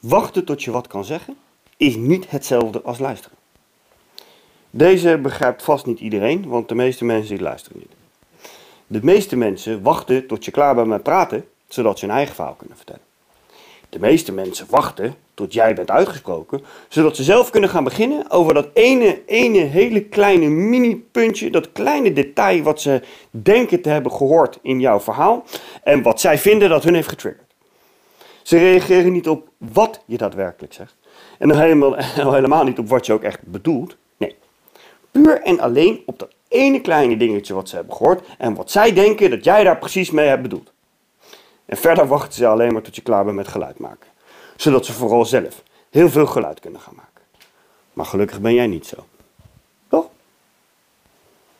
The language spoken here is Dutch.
Wachten tot je wat kan zeggen is niet hetzelfde als luisteren. Deze begrijpt vast niet iedereen, want de meeste mensen luisteren niet. De meeste mensen wachten tot je klaar bent met praten, zodat ze hun eigen verhaal kunnen vertellen. De meeste mensen wachten tot jij bent uitgesproken, zodat ze zelf kunnen gaan beginnen over dat ene, ene hele kleine mini-puntje, dat kleine detail wat ze denken te hebben gehoord in jouw verhaal en wat zij vinden dat hun heeft getriggerd. Ze reageren niet op wat je daadwerkelijk zegt en nog helemaal, helemaal niet op wat je ook echt bedoelt. Nee, puur en alleen op dat ene kleine dingetje wat ze hebben gehoord en wat zij denken dat jij daar precies mee hebt bedoeld. En verder wachten ze alleen maar tot je klaar bent met geluid maken. Zodat ze vooral zelf heel veel geluid kunnen gaan maken. Maar gelukkig ben jij niet zo.